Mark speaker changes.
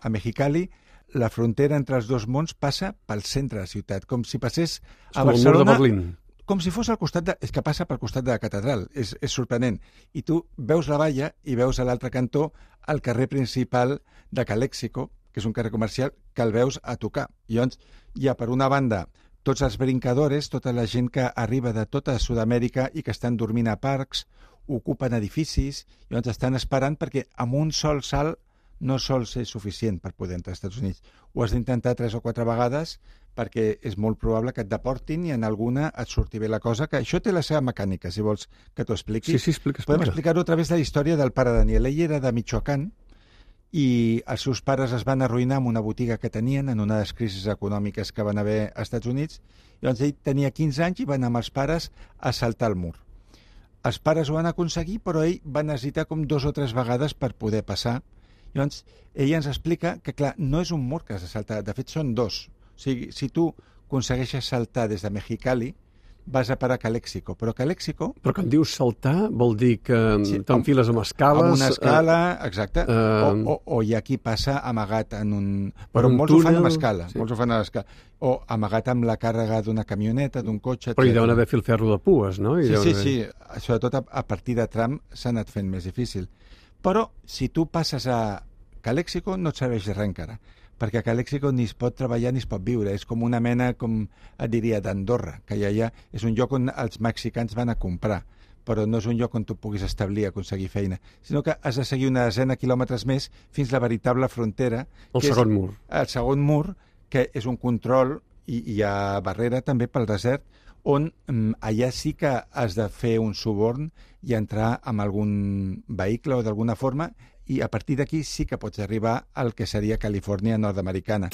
Speaker 1: a Mexicali, la frontera entre els dos mons passa pel centre de la ciutat, com si passés
Speaker 2: És
Speaker 1: a
Speaker 2: com de
Speaker 1: Barcelona
Speaker 2: Berlín.
Speaker 1: com si fos al costat de... És que passa pel costat de la catedral, és, és sorprenent. I tu veus la valla i veus a l'altre cantó el carrer principal de Calèxico, que és un carrer comercial, que el veus a tocar. I llavors hi ha, per una banda, tots els brincadores, tota la gent que arriba de tota Sud-amèrica i que estan dormint a parcs, ocupen edificis, i llavors estan esperant perquè amb un sol salt no sol ser suficient per poder entrar als Estats Units. Ho has d'intentar tres o quatre vegades perquè és molt probable que et deportin i en alguna et surti bé la cosa, que això té la seva mecànica, si vols que t'ho expliqui.
Speaker 2: Sí, sí, explica,
Speaker 1: Podem
Speaker 2: explica.
Speaker 1: explicar-ho a través de la història del pare Daniel. Ell era de Michoacán i els seus pares es van arruïnar amb una botiga que tenien en una de les crisis econòmiques que van haver als Estats Units. Llavors ell tenia 15 anys i va anar amb els pares a saltar el mur. Els pares ho van aconseguir, però ell va necessitar com dos o tres vegades per poder passar. Llavors, ella ens explica que, clar, no és un mur que has de saltar, de fet són dos. O sigui, si tu aconsegueixes saltar des de Mexicali, vas a parar a Calèxico, però Calèxico
Speaker 2: Però quan dius saltar vol dir que
Speaker 1: Sí,
Speaker 2: sí, t'enfiles amb escales...
Speaker 1: amb una escala, exacte,
Speaker 2: eh,
Speaker 1: o, o, o hi ha qui passa amagat en un... Però
Speaker 2: un
Speaker 1: molts ho fan
Speaker 2: túnel,
Speaker 1: amb escala,
Speaker 2: sí.
Speaker 1: molts ho fan amb escala. O amagat amb la càrrega d'una camioneta, d'un cotxe...
Speaker 2: Però hi deuen haver filferro de pues, no? Hi
Speaker 1: Sí, sí,
Speaker 2: haver-
Speaker 1: sí, sobretot a, a partir de tram s'ha anat fent més difícil. Però si tu passes a Calèxico no et serveix de res encara, perquè a Calèxico ni es pot treballar ni es pot viure, és com una mena, com et diria, d'Andorra, que ja, ja és un lloc on els mexicans van a comprar, però no és un lloc on tu puguis establir, aconseguir feina, sinó que has de seguir una desena de quilòmetres més fins a la veritable frontera,
Speaker 2: El
Speaker 1: que
Speaker 2: segon
Speaker 1: és
Speaker 2: mur.
Speaker 1: el segon mur, que és un control i hi ha barrera també pel desert, on mm, allà sí que has de fer un suborn i entrar amb algun vehicle o d'alguna forma i a partir d'aquí sí que pots arribar al que seria Califòrnia nord-americana.